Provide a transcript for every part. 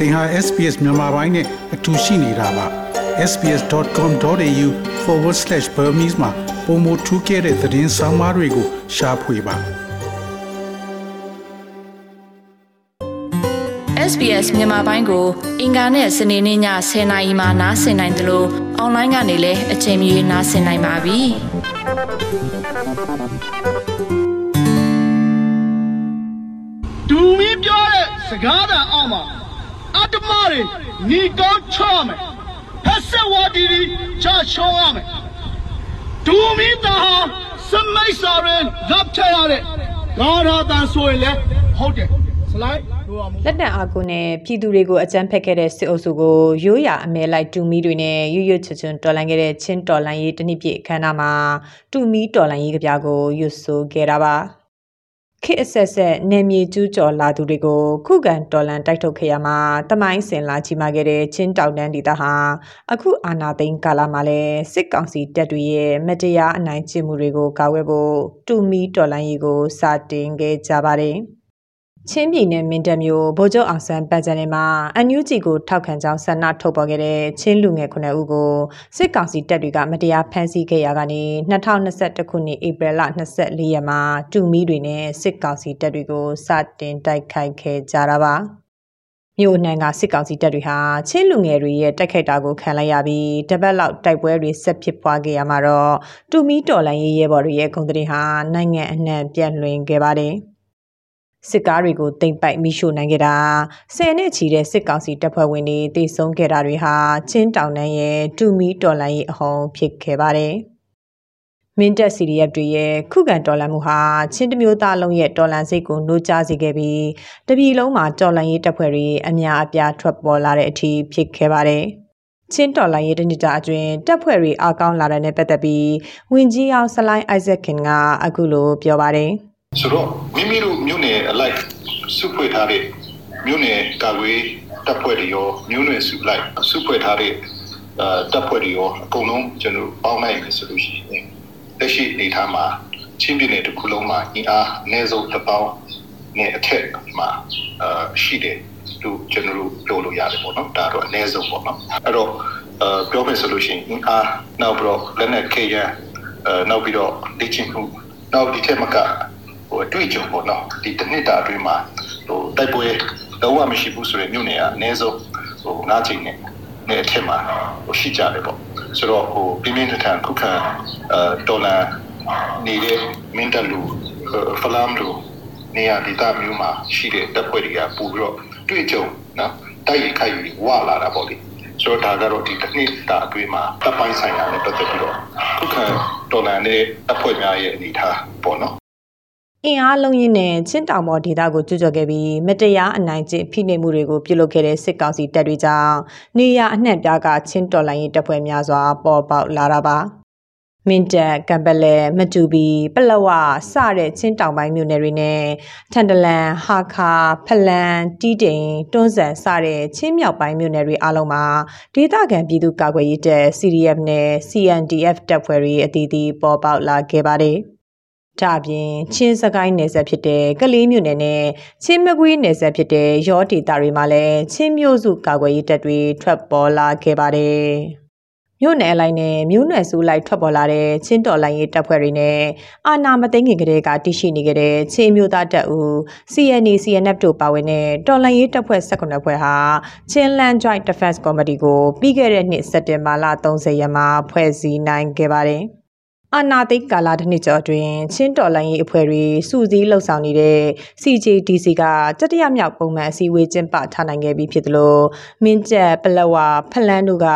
သင်ဟာ SPS မြန်မာပိုင်းနဲ့အတူရှိနေတာပါ sbs.com.au/burmese မှာပုံမထူးခဲ့တဲ့သတင်းစာမားတွေကိုရှားဖွေပါ SBS မြန်မာပိုင်းကို အင်ကာနဲ့စနေနေ့ည10:00နာရီမှနားဆင်နိုင်တယ်လို့အွန်လိုင်းကနေလည်းအချိန်မီနားဆင်နိုင်ပါပြီ။ဒူမီပြောတဲ့စကားတန်အောင် မှာအတ္တမတွေညီကောင်းချရမယ်ဖက်ဆက်ဝါဒီဒီချရှောင်းရမယ်ဒူမီတာဟာစမိတ်စာရင်ရပ်ချရတဲ့ဂါရတန်ဆိုရင်လည်းဟုတ်တယ်စလိုက်တို့အောင်လက်နက်အားကိုနဲ့ပြည်သူတွေကိုအကြမ်းဖက်ခဲ့တဲ့စစ်အုပ်စုကိုရိုးရာအမဲလိုက်တူမီတွေနဲ့ရွရွချွချွန်တော်လှန်ခဲ့တဲ့ချင်းတော်လှန်ရေးတနည်းပြည့်အခမ်းအနားမှာတူမီတော်လှန်ရေးကြပြကိုရွတ်ဆိုခဲ့တာပါ ခေတ်အဆက်ဆက်နေမြေကျူးကျော်လာသူတွေကိုခုခံတော်လှန်တိုက်ထုတ်ခဲ့ရမှာတမိုင်းစင်လာချီမာခဲ့တဲ့ချင်းတောင်တန်းဒေသဟာအခုအာနာသိန်းကာလမှာလဲစစ်ကောင်စီတပ်တွေရဲ့မတရားအနိုင်ကျင့်မှုတွေကိုကာကွယ်ဖို့တူမီတော်လှန်ရေးကိုစတင်ခဲ့ကြပါတယ် ချင်းပြည်နယ်မင်းတပ်မြို့ဗိုလ်ချုပ်အောင်ဆန်းပတ်ကြံထဲမှာအန်ယူဂျီကိုထောက်ခံကြောင်းဆန္ဒထုတ်ပေါ်ခဲ့တဲ့ချင်းလူငယ်9ဦးကိုစစ်ကောင်စီတပ်တွေကမတရားဖမ်းဆီးခဲ့ရကနေ2021ခုနှစ်ဧပြီလ24ရက်မှာတူမီတွေနဲ့စစ်ကောင်စီတပ်တွေကိုစတင်တိုက်ခိုက်ခဲ့ကြတာပါမြို့နှံကစစ်ကောင်စီတပ်တွေဟာချင်းလူငယ်တွေရဲ့တိုက်ခိုက်တာကိုခံလိုက်ရပြီးတပတ်လောက်တိုက်ပွဲတွေဆက်ဖြစ်ပွားခဲ့ရမှာတော့တူမီတော်လိုင်းရေးရဲဘော်တွေရဲ့ဂုဏ်သတင်းဟာနိုင်ငံအနှံ့ပြန့်လွင်ခဲ့ပါတယ် စစ်ကားတွေကိုတိမ့်ပိုက်မိရှို့နိုင်ခဲ့တာဆယ်နဲ့ချီတဲ့စစ်ကောင်စီတပ်ဖွဲ့ဝင်တွေတိတ်ဆုံးခဲ့တာတွေဟာချင်းတောင်တန်းရဲ့တူမီတော်လိုင်းရေးအဟုန်ဖြစ်ခဲ့ပါတယ်မင်းတပ် CDF တွေရဲ့ခုခံတော်လှန်မှုဟာချင်းတမျိုးသားလုံးရဲ့တော်လှန်စိတ်ကိုနှိုးကြားစေခဲ့ပြီးတပြည်လုံးမှာတော်လှန်ရေးတပ်ဖွဲ့တွေအများအပြားထွက်ပေါ်လာတဲ့အထိဖြစ်ခဲ့ပါတယ်။ချင်းတော်လိုင်းရေးတနစ်တာအတွင်းတပ်ဖွဲ့တွေအားကောင်းလာတဲ့နဲ့ပတ်သက်ပြီးဝင်ကြီးအောင်ဆလိုင်းအိုက်ဇက်ခင်ကအခုလိုပြောပါတယ်။ ဆိုတော့မိမိတို့မြို့နယ်အလိုက်စုဖွဲ့ထားတဲ့မြို့နယ်ကာကွယ်တပ်ဖွဲ့တွေရောမြို့နယ်စုလိုက်စုဖွဲ့ထားတဲ့အဲတပ်ဖွဲ့တွေရောအကုန်လုံးကျွန်တော်ပေါင်းလိုက်မယ်ဆိုလို့ရှိရင်လက်ရှိအနေထားမှာချင်းပြည်နယ်တစ်ခုလုံးမှာအင်အားအနည်းဆုံးတစ်ပေါင်းနဲ့အထက်မှာအာရှိတယ်လို့ကျွန်တော်တို့ပြောလို့ရတယ်ပေါ့နော်ဒါတော့အနည်းဆုံးပေါ့နော်အဲ့တော့အဲပြောမယ်ဆိုလို့ရှိရင်အင်အားနောက်ပြီးတော့လက်နက်ခဲယမ်းအဲနောက်ပြီးတော့လေ့ကျင့်မှုနောက်ဒီထက်မကဟို အတွေ့အကြုံပေါ့နော်ဒီတစ်နှစ်တာအတွင်းမှာဟိုတိုက်ပွဲတော့ဝမရှိဘူးဆိုရင်မြို့နယ်ကအနည်းဆုံးဟို၅ချိန်နဲ့နဲ့အထက်မှာဟိုရှိကြတယ်ပေါ့ဆိုတော့ဟိုပြင်းပြင်းထန်ထန်ခုခံအဲဒေါ်လာနေတဲ့မင်းတပ်လူဖလမ်လူနေရာဒေသမျိုးမှာရှိတဲ့တပ်ဖွဲ့တွေကပို့ပြီးတော့တွေ့ကြုံနော်တိုက်ရိုက်ခိုက်ပြီးဝလာတာပေါ့လေဆိုတော့ဒါကတော့ဒီတစ်နှစ်တာအတွင်းမှာတပ်ပိုင်းဆိုင်ရာနဲ့ပတ်သက်ပြီးတော့ခုခံဒေါ်လာနဲ့တပ်ဖွဲ့များရဲ့အနေအထားပေါ့နော် အင်အားလုံးရင်းနဲ့ချင်းတောင်ပေါ်ဒေသကိုကျူးကျော်ခဲ့ပြီးမတရားအနိုင်ကျင့်ဖိနှိပ်မှုတွေကိုပြုလုပ်ခဲ့တဲ့စစ်ကောင်စီတပ်တွေကြောင့်နေရအနှံ့ပြားကချင်းတော်လိုင်းရေးတပ်ဖွဲ့များစွာပေါ်ပေါက်လာတာပါမင်းတပ်ကံပလဲမတူဘီပလဝစတဲ့ချင်းတောင်ပိုင်းမြို့နယ်တွေနဲ့ထန်တလန်ဟာခါဖလန်တီးတိန်တွန်းဆန်စတဲ့ချင်းမြောက်ပိုင်းမြို့နယ်တွေအလုံးမှာဒေသခံပြည်သူကာကွယ်ရေးတပ် CDF နဲ့ CNDF တပ်ဖွဲ့တွေအသီးသီးပေါ်ပေါက်လာခဲ့ပါတယ်။ ဒါအပြင်ချင်းစကိုင်းနယ်ဆက်ဖြစ်တဲ့ကလေးမြို့နယ်နဲ့ချင်းမကွေးနယ်ဆက်ဖြစ်တဲ့ရောဒေတာတွေမှာလည်းချင်းမျိုးစုကာကွယ်ရေးတပ်တွေထွက်ပေါ်လာခဲ့ပါတယ်။မြို့နယ်အလိုက်နဲ့မြို့နယ်စုလိုက်ထွက်ပေါ်လာတဲ့ချင်းတော်လိုင်းရေးတပ်ဖွဲ့တွေနဲ့အာနာမသိငင်ကလေးကတရှိနေခဲ့တဲ့ချင်းမျိုးသားတပ်ဦး CNA CNF တို့ပါဝင်တဲ့တော်လိုင်းရေးတပ်ဖွဲ့18ဖွဲ့ဟာချင်းလန် Joint Defense Committee ကိုပြီးခဲ့တဲ့နှစ်စက်တင်ဘာလ30ရက်မှာဖွဲ့စည်းနိုင်ခဲ့ပါတယ်။ အာနာသိကာလာတစ်နှစ်ကျော်အတွင်းချင်းတော်လိုင်းရေးအဖွဲ့တွေစုစည်းလှုပ်ဆောင်နေတဲ့ CJDC ကတတိယမြောက်ပုံမှန်အစည်းအဝေးကျင်းပထားနိုင်ခဲ့ပြီဖြစ်သလိုမင်းကျက်ပလဝဖလန်းတို့က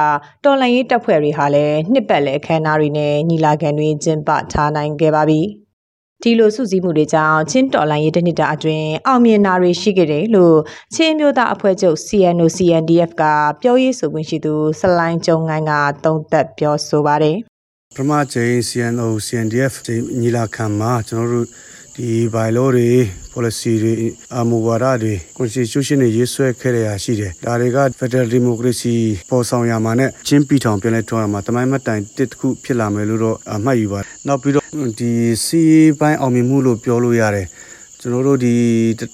တော်လိုင်းရေးတပ်ဖွဲ့တွေဟာလည်းနှစ်ပတ်လည်အခမ်းအနားတွေနဲ့ညီလာခံတွေကျင်းပထားနိုင်ခဲ့ပါပြီ။ဒီလိုစုစည်းမှုတွေကြောင့်ချင်းတော်လိုင်းရေးတနစ်တာအတွင်းအောင်မြင်တာတွေရှိခဲ့တယ်လို့ချင်းမျိုးသားအဖွဲ့ချုပ် CNO CNDF ကပြောရေးဆိုခွင့်ရှိသူ စလိုင်းကျုံငိုင်းကသုံးသပ်ပြောဆိုပါတယ်။ ပထမချိန် CNO CNDF ချိန်ညီလာခံမှာကျွန်တော်တို့ဒီ bylaw တွေ policy တွေအမူဝါဒတွေ constitution တွေရေးဆွဲခဲ့ရရှိတယ်ဒါတွေက federal democracy ပေါ်ဆောင်ရမှာနဲ့ချင်းပြည်ထောင်ပြန်လဲထွန်းရမှာတမိုင်းမတိုင်တစ်တစ်ခုဖြစ်လာမယ်လို့တော့အမှတ်ယူပါနောက်ပြီးတော့ဒီစီးပိုင်းအောင်မြင်မှုလို့ပြောလို့ရတယ်ကျွန်တော်တို့ဒီ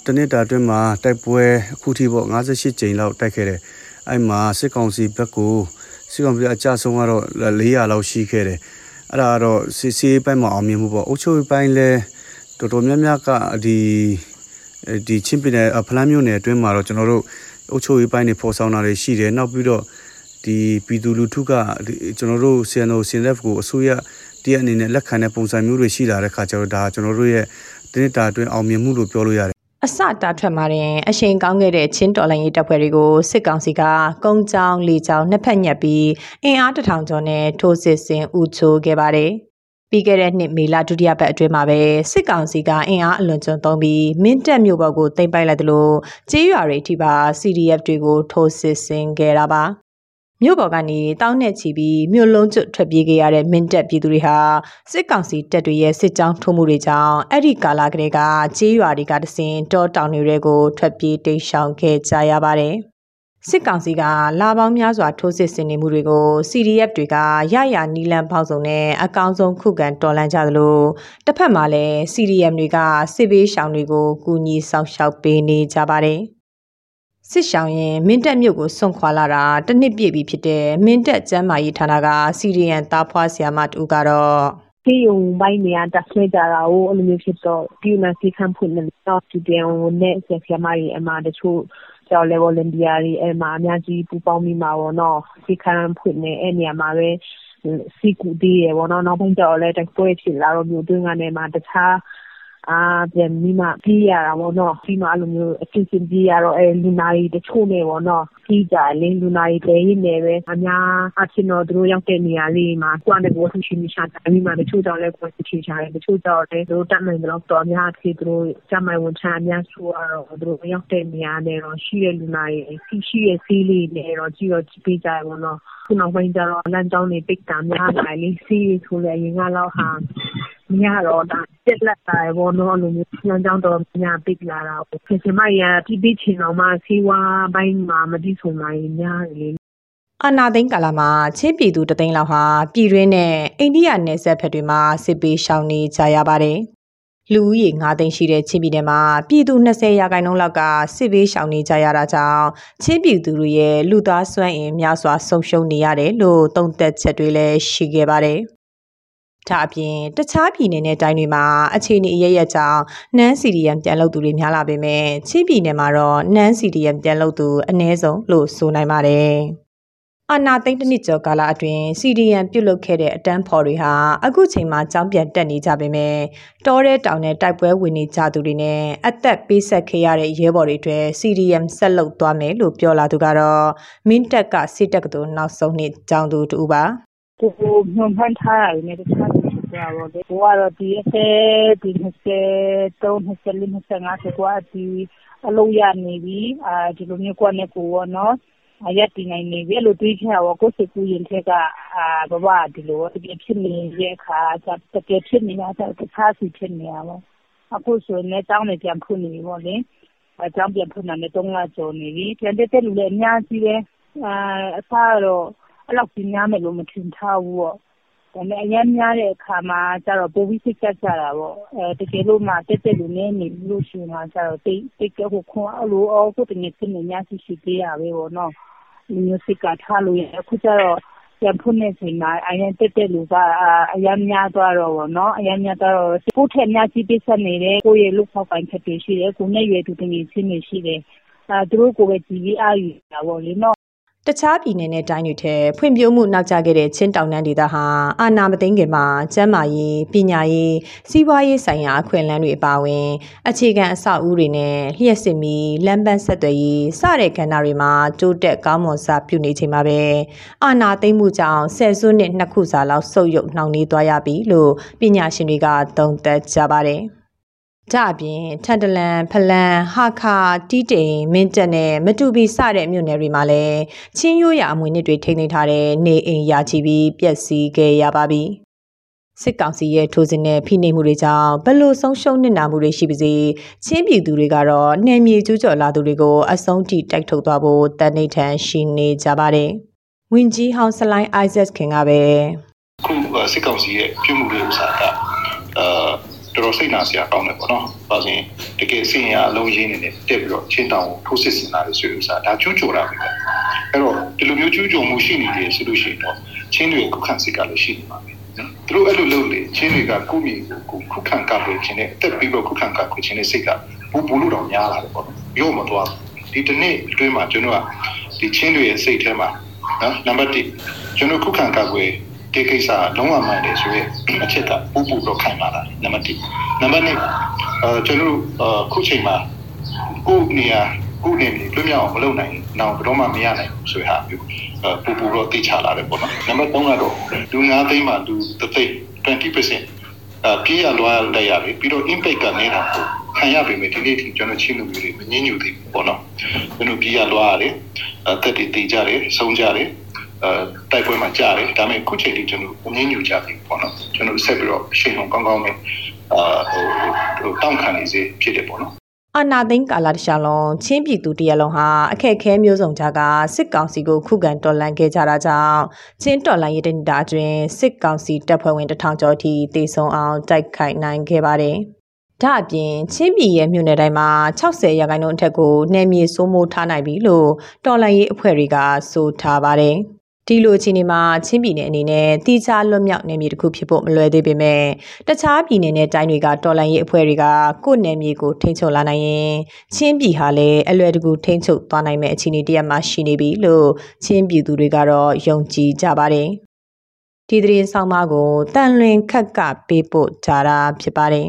တနစ်တာအတွင်းမှာတိုက်ပွဲအခုထိပေါ့58ကြိမ်လောက်တိုက်ခဲ့တယ်အဲ့မှာစစ်ကောင်စီဘက်ကို စစ်ကောင်စီအကြဆုံးကတော့400လောက်ရှိခဲ့တယ်အဲ့ဒါကတော့စစ်စီးပိုင်းမှာအောင်မြင်မှုပေါ့အုပ်ချုပ်ရေးပိုင်းလဲတော်တော်များများကဒီဒီချင်းပြည်နယ်ဖလန်းမြို့နယ်အတွင်းမှာတော့ကျွန်တော်တို့အုပ်ချုပ်ရေးပိုင်းတွေဖော်ဆောင်တာတွေရှိတယ်နောက်ပြီးတော့ဒီပြည်သူလူထုကကျွန်တော်တို့ CNO CNF ကိုအစိုးရတရက်အနေနဲ့လက်ခံတဲ့ပုံစံမျိုးတွေရှိလာတဲ့ခါကျတော့ဒါကျွန်တော်တို့ရဲ့ဒီနေ့တာအတွင်းအောင်မြင်မှုလို့ပြောလို့ရတယ် အစတာထွက်မှာတင်အရှိန်ကောင်းခဲ့တဲ့ချင်းတော်လိုင်းရေးတပ်ဖွဲ့တွေကိုစစ်ကောင်စီကကုန်းချောင်းလေချောင်းနှစ်ဖက်ညက်ပြီးအင်အားတထောင်ကျော်နဲ့ထိုးစစ်ဆင်ဥချိုးခဲ့ပါတယ်။ပြီးခဲ့တဲ့နှစ်မေလဒုတိယပတ်အတွင်းမှာပဲစစ်ကောင်စီကအင်အားအလွန်ကျွံသုံးပြီးမင်းတပ်မြို့ဘက်ကိုတင်ပိုက်လိုက်သလိုကြေးရွာတွေထိပါ CDF တွေကိုထိုးစစ်ဆင်ခဲ့တာပါ။ မြို့ပေါ်ကနေတောင်းနဲ့ချီပြီးမြို့လုံးကျွတ်ထွက်ပြေးခဲ့ရတဲ့မင်းတပ်ပြည်သူတွေဟာစစ်ကောင်စီတပ်တွေရဲ့စစ်ကြောင်းထိုးမှုတွေကြောင့်အဲ့ဒီကာလကလေးကကြေးရွာတွေကတစင်တောတောင်တွေကိုထွက်ပြေးတိတ်ရှောင်ခဲ့ကြရပါတယ်။စစ်ကောင်စီကလာပေါင်းများစွာထိုးစစ်ဆင်နေမှုတွေကို CDF တွေကရရနီလန်ပေါင်းစုံနဲ့အကောင်းဆုံးခုခံတော်လှန်ကြသလိုတစ်ဖက်မှာလည်း CDM တွေကစစ်ဘေးရှောင်တွေကိုကူညီဆောင်ရှောက်ပေးနေကြပါတယ်။ စစ်ရှောင်းရင်မင်းတက်မြို့ကိုစွန့်ခွာလာတာတနှစ်ပြည့်ပြီဖြစ်တဲ့မင်းတက်ကျမ်းမာရေးဌာနကစီရီယန်တားဖွားဆရာမတူကတော့ဒီယုံပိုင်းနေရတက်ဆွဲကြတာကိုအဲ့လိုမျိုးဖြစ်တော့ဒီနာစီခံဖွင့်နေတော့ဒီတန်နဲ့ဆရာမကြီးအမှတချို့ကျော် level လန်ဒီယာတွေအဲ့မှာအများကြီးပူပေါင်းမိမှာပေါ့နော်စီခံဖွင့်နေအဲ့နေရာမှာပဲစီကူဒီရပေါ့နော်နောက်ပိုင်းကျတော့လည်းတိုက်ပွဲဖြစ်လာတော့မြို့တွင်းကနေမှာတခြား အာပြန်ပြီးမှပြေးရတာပေါ့နော်ပြီးမှအဲ့လိုမျိုးအချင်းချင်းပြေးရတော့အဲလူနာတွေတချို့နဲ့ပေါ့နော်ပြေးကြလင်းလူနာတွေတဲရင်းနေပဲအများအချင်းတော့သူတို့ရောက်တဲ့နေရာလေးမှာကိုယ်နဲ့ကိုယ်ဆူရှင်ရှာတယ်ပြီးမှတချို့ကြောင့်လည်းကိုယ်ဆူရှင်ရှာတယ်တချို့ကြောင့်လည်းသူတို့တတ်နိုင်တော့တော်များအဖြစ်သူတို့စမိုင်ဝန်ချအများဆိုတော့သူတို့ရောက်တဲ့နေရာနဲ့တော့ရှိတဲ့လူနာတွေရှိရဲ့စီးလေးနဲ့တော့ကြည့်တော့ပြေးကြရပေါ့နော်ခုနောက်ပိုင်းကျတော့လမ်းကြောင်းတွေပိတ်တာများလာလေစီးဆိုလည်းအရင်ကတော့ဟာ မရတော့ဒါပြက်လက်တာဘောနော်လိုမျိုးလမ်းကြောင်းတော်များပိတ်လာတာပေါ့ခင်ဗျမရပြီးပြီးချင်တော့မှစီဝါပိုင်းမှာမတိဆုံနိုင်များလေအနာသိန်းကာလမှာ ချင်းပြည်သူတသိန်းလောက်ဟာ ပြည်တွင်းနဲ့ အိန္ဒိယနယ်စပ်ဘက်တွေမှာ စစ်ပေးရှောင်နေကြရပါတယ်။လူဦးရေ9သိန်းရှိတဲ့ ချင်းပြည်နယ်မှာ ပြည်သူ20ရာခိုင်နှုန်းလောက်က စစ်ပေးရှောင်နေကြရတာကြောင့် ချင်းပြည်သူတွေရဲ့ လူသားစွမ်းအင်များစွာ ဆုံးရှုံးနေရတယ်လို့ သုံးသပ်ချက်တွေလည်း ရှိခဲ့ပါတယ်။ ဒါအပြင်တခြားပြည်နယ်နဲ့တိုင်းတွေမှာအခြေအနေအရရက်ကြောင့်နန်းစီဒီယမ်ပြန်လုပ်သူတွေများလာပေမဲ့ချင်းပြည်နယ်မှာတော့နန်းစီဒီယမ်ပြန်လုပ်သူအနည်းဆုံးလို့ဆိုနိုင်ပါတယ်။အာနာသိန်းတစ်နှစ်ကျော်ကာလအတွင်း CDN ပြုတ်လုခဲ့တဲ့အတန်းဖော်တွေဟာအခုချိန်မှာကြောင်းပြန်တက်နေကြပေမဲ့တောတဲ့တောင်နဲ့တိုက်ပွဲဝင်နေကြသူတွေနဲ့အသက်ပေးဆက်ခဲ့ရတဲ့ရဲဘော်တွေအတွက် CDM ဆက်လုပ်သွားမယ်လို့ပြောလာသူကတော့မင်းတက်ကစစ်တက်ကတူနောက်ဆုံးနှစ်ကျောင်းသူတူပါ ကိုကိုညွန်ဖန်ထားရတယ်နဲ့တခြားဖြစ်ကြပါဘောလေကိုကတော့ဒီအစေဒီ20 3 24 25ကွာဒီအလုံးရနေပြီအာဒီလိုမျိုးကွာနဲ့ကိုရောနော်အရက်တင်နိုင်နေပြီအဲ့လိုတွေးချင်တော့ကိုစိတ်ကူးရင်ထက်ကအာဘဘဒီလိုတကယ်ဖြစ်နေတဲ့အခါတကယ်ဖြစ်နေတာတခြားစီဖြစ်နေရပါအခုဆိုရင်လည်းတောင်းနေပြန်ဖွင့်နေပြီပေါ့လေအကြောင်းပြန်ဖွင့်တာနဲ့တုံးလာကြော်နေပြီပြန်တက်တဲ့လူလည်းအများကြီးပဲအာအစားတော့ အဲ့လောက်ကြီးများမယ်လို့မထင်ထားဘူးပေါ့။ဒါပေမဲ့အရမ်းများတဲ့အခါမှာကျတော့ပိုပြီးစိတ်ကပ်ကြတာပေါ့။အဲတကယ်လို့မှတက်တဲ့လူနည်းနေလို့ရှိရင်တော့ကျတော့တိတ်တိတ်ကဟိုခွန်အဲ့လိုအော်ကိုတငယ်ချင်းတွေများရှိရှိသေးရပဲပေါ့နော်။ဒီမျိုးစိတ်ကထားလို့ရအခုကျတော့ပြန်ဖွင့်နေချိန်မှာအရင်တက်တဲ့လူကအရမ်းများသွားတော့ဗောနော်အရမ်းများသွားတော့ကိုယ့်ထက်အများကြီးပေးဆက်နေတယ်ကိုယ့်ရဲ့လုပ်ဖောက်ပိုင်ချက်တွေရှိတယ်ကိုယ်နဲ့ရွယ်သူတငယ်ချင်းတွေရှိတယ်အဲသူတို့ကိုပဲကြည်ပြီးအားယူတာဗောလေနော် တခြားပြည်နယ်နဲ့တိုင်းတွေထက်ဖွံ့ဖြိုးမှုနောက်ကျခဲ့တဲ့ချင်းတောင်တန်းဒေသဟာအာဏာမသိမ်းခင်မှာကျန်းမာရေးပညာရေးစီးပွားရေးဆိုင်ရာအခွင့်အလမ်းတွေအပါအဝင်အခြေခံအဆောက်အဦတွေနဲ့လျှက်စစ်မီလမ်းပန်းဆက်သွယ်ရေးစတဲ့ကဏ္ဍတွေမှာတိုးတက်ကောင်းမွန်စွာပြုနေချိန်မှာပဲအာဏာသိမ်းမှုကြောင့်ဆယ်စုနှစ်နှစ်ခုစာလောက်ဆုတ်ယုတ်နှောင့်နှေးသွားရပြီလို့ပညာရှင်တွေကသုံးသပ်ကြပါတယ်။ ကြအပြင်ထန်တလန်ဖလန်ဟာခါတီးတိန်မင်းတက်နဲ့မတူပီစတဲ့မြို့နယ်တွေမှာလည်းချင်းရိုးရအမွေနှစ်တွေထိန်းသိမ်းထားတဲ့နေအိမ်ရာချီပြီးပျက်စီးခဲ့ရပါပြီစစ်ကောင်စီရဲ့ထိုးစစ်နဲ့ဖိနှိပ်မှုတွေကြောင့်ဘလို့ဆုံးရှုံးနစ်နာမှုတွေရှိပါစေချင်းပြည်သူတွေကတော့နှဲမြေကျူးကျော်လာသူတွေကိုအဆုံးထိတိုက်ထုတ်သွားဖို့တန်နေထန်ရှိနေကြပါတယ်။ဝင်းကြီးဟောင်းစလိုင်းအိုက်ဇက်ခင်ကပဲခုစစ်ကောင်စီရဲ့ပြုမှုတွေဥစားကအာ တော်တော်စိတ်နာစရာကောင်းတယ်ပေါ့နော်။ဘာလို့လဲတကယ်စင်ရအလုံးရင်းနေတယ်တက်ပြီးတော့ချင်းတောင်ကိုထိုးစစ်ဆင်လာတယ်ဆိုလို့ဆိုတာဒါကျူးကျော်တာပဲ။အဲ့တော့ဒီလိုမျိုးကျူးကျော်မှုရှိနေတယ်ဆိုလို့ရှိရင်တော့ချင်းတွေခုခံစစ်ကလည်းရှိနေပါမယ်။နော်။သူတို့အဲ့လိုလုပ်လေချင်းတွေကကိုယ့်မြေကိုခုခံကာကွယ်ခြင်းနဲ့အသက်ပြီးတော့ခုခံကာကွယ်ခြင်းနဲ့စိတ်ကဘူဘူလို့တော့များလာတယ်ပေါ့နော်။ရော့မသွားဒီတနေ့အတွင်းမှာကျွန်တော်ကဒီချင်းတွေရဲ့စိတ်ထဲမှာနော်နံပါတ်1ကျွန်တော်ခုခံကာကွယ် ဒီကိစ္စလုံးဝမှန်တယ်ဆိုရင်အချက်ကပူပူတော့ခိုင်ပါလာနံပါတ်1နံပါတ်2အဲကျွန်တော်အခုချိန်မှာကိုနေရာကိုနေနေလွတ်မြောက်အောင်မလုပ်နိုင်အောင်ဘယ်တော့မှမရနိုင်ဘူးဆိုရဟာမျိုးပူပူတော့သိချလာတယ်ပေါ့နော်နံပါတ်3ကတော့လူ9သိန်းမှာလူတစ်သိန်း20%အပြေးရလွှားလိုက်ရတယ်ပြီးတော့ impact ကနေတာကိုခံရပေမဲ့ဒီနေ့ထိကျွန်တော်ချင်းလူမျိုးတွေမငြင်းညူသေးဘူးပေါ့နော်ကျွန်တော်ပြေးရလွှားရတယ်အသက်တွေတည်ကြတယ်ဆုံးကြတယ် အဲတိုက်ပွဲမှာကြားတယ်ဒါပေမဲ့ခုချိန်ထိကျွန်တော်အငင်းညူကြပြီပေါ့နော်ကျွန်တော်ဆက်ပြီးတော့ရှင်းအောင်ကောင်းကောင်းနဲ့အာဟိုဟိုတောင်းခံနေစေဖြစ်တယ်ပေါ့နော်အာနာသိန်းကာလာတခြားလုံးချင်းပြည်သူတရလုံးဟာအခက်အခဲမျိုးစုံကြားကစစ်ကောင်စီကိုခုခံတော်လှန်ခဲ့ကြတာကြောင့်ချင်းတော်လှန်ရေးတနစ်တာအတွင်းစစ်ကောင်စီတပ်ဖွဲ့ဝင်တထောင်ကျော်ထိတေဆုံအောင်တိုက်ခိုက်နိုင်ခဲ့ပါတယ်။ဒါအပြင်ချင်းပြည်ရဲ့မြို့နယ်တိုင်းမှာ60ရာခိုင်နှုန်းအထက်ကိုနယ်မြေစိုးမိုးထားနိုင်ပြီလို့တော်လှန်ရေးအဖွဲ့တွေကဆိုထားပါတယ်။ ဒီလိုအခြေအနေမှာချင်းပြည်နယ်အနေနဲ့တိကျလွတ်မြောက်နယ်မြေတစ်ခုဖြစ်ဖို့မလွယ်သေးပေမဲ့တခြားပြည်နယ်နဲ့တိုင်းတွေကတော်လှန်ရေးအဖွဲ့တွေကကိုယ့်နယ်မြေကိုထိန်းချုပ်လာနိုင်ရင်ချင်းပြည်ဟာလည်းအလွယ်တကူထိန်းချုပ်သွားနိုင်မယ့်အခြေအနေတရက်မှရှိနေပြီလို့ချင်းပြည်သူတွေကတော့ယုံကြည်ကြပါတယ်။ဒီသတင်းဆောင်မကိုတန်လွင်ခက်ကပေးပို့ကြတာဖြစ်ပါတယ်